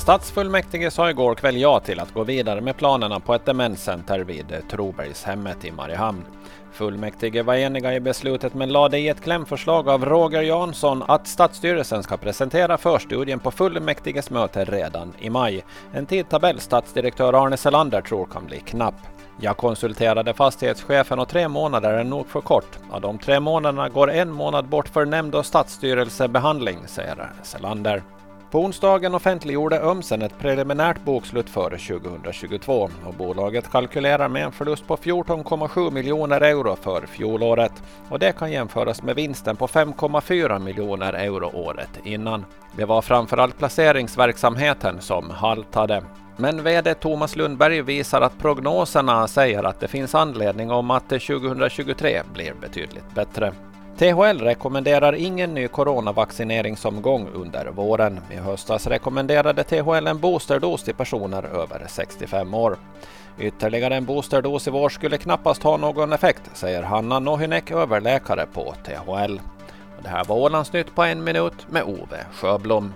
Stadsfullmäktige sa igår kväll ja till att gå vidare med planerna på ett demenscenter vid Trobergshemmet i Mariehamn. Fullmäktige var eniga i beslutet men lade i ett klämförslag av Roger Jansson att stadsstyrelsen ska presentera förstudien på fullmäktiges möte redan i maj. En tidtabell stadsdirektör Arne Selander tror kan bli knapp. Jag konsulterade fastighetschefen och tre månader är nog för kort. Av de tre månaderna går en månad bort för nämnd och stadsstyrelsebehandling, säger Selander. På onsdagen offentliggjorde Ömsen ett preliminärt bokslut för 2022 och bolaget kalkylerar med en förlust på 14,7 miljoner euro för fjolåret och det kan jämföras med vinsten på 5,4 miljoner euro året innan. Det var framförallt placeringsverksamheten som haltade. Men VD Thomas Lundberg visar att prognoserna säger att det finns anledning om att 2023 blir betydligt bättre. THL rekommenderar ingen ny coronavaccineringsomgång under våren. I höstas rekommenderade THL en boosterdos till personer över 65 år. Ytterligare en boosterdos i vår skulle knappast ha någon effekt, säger Hanna Nohynek, överläkare på THL. Det här var Ålandsnytt på en minut med Ove Sjöblom.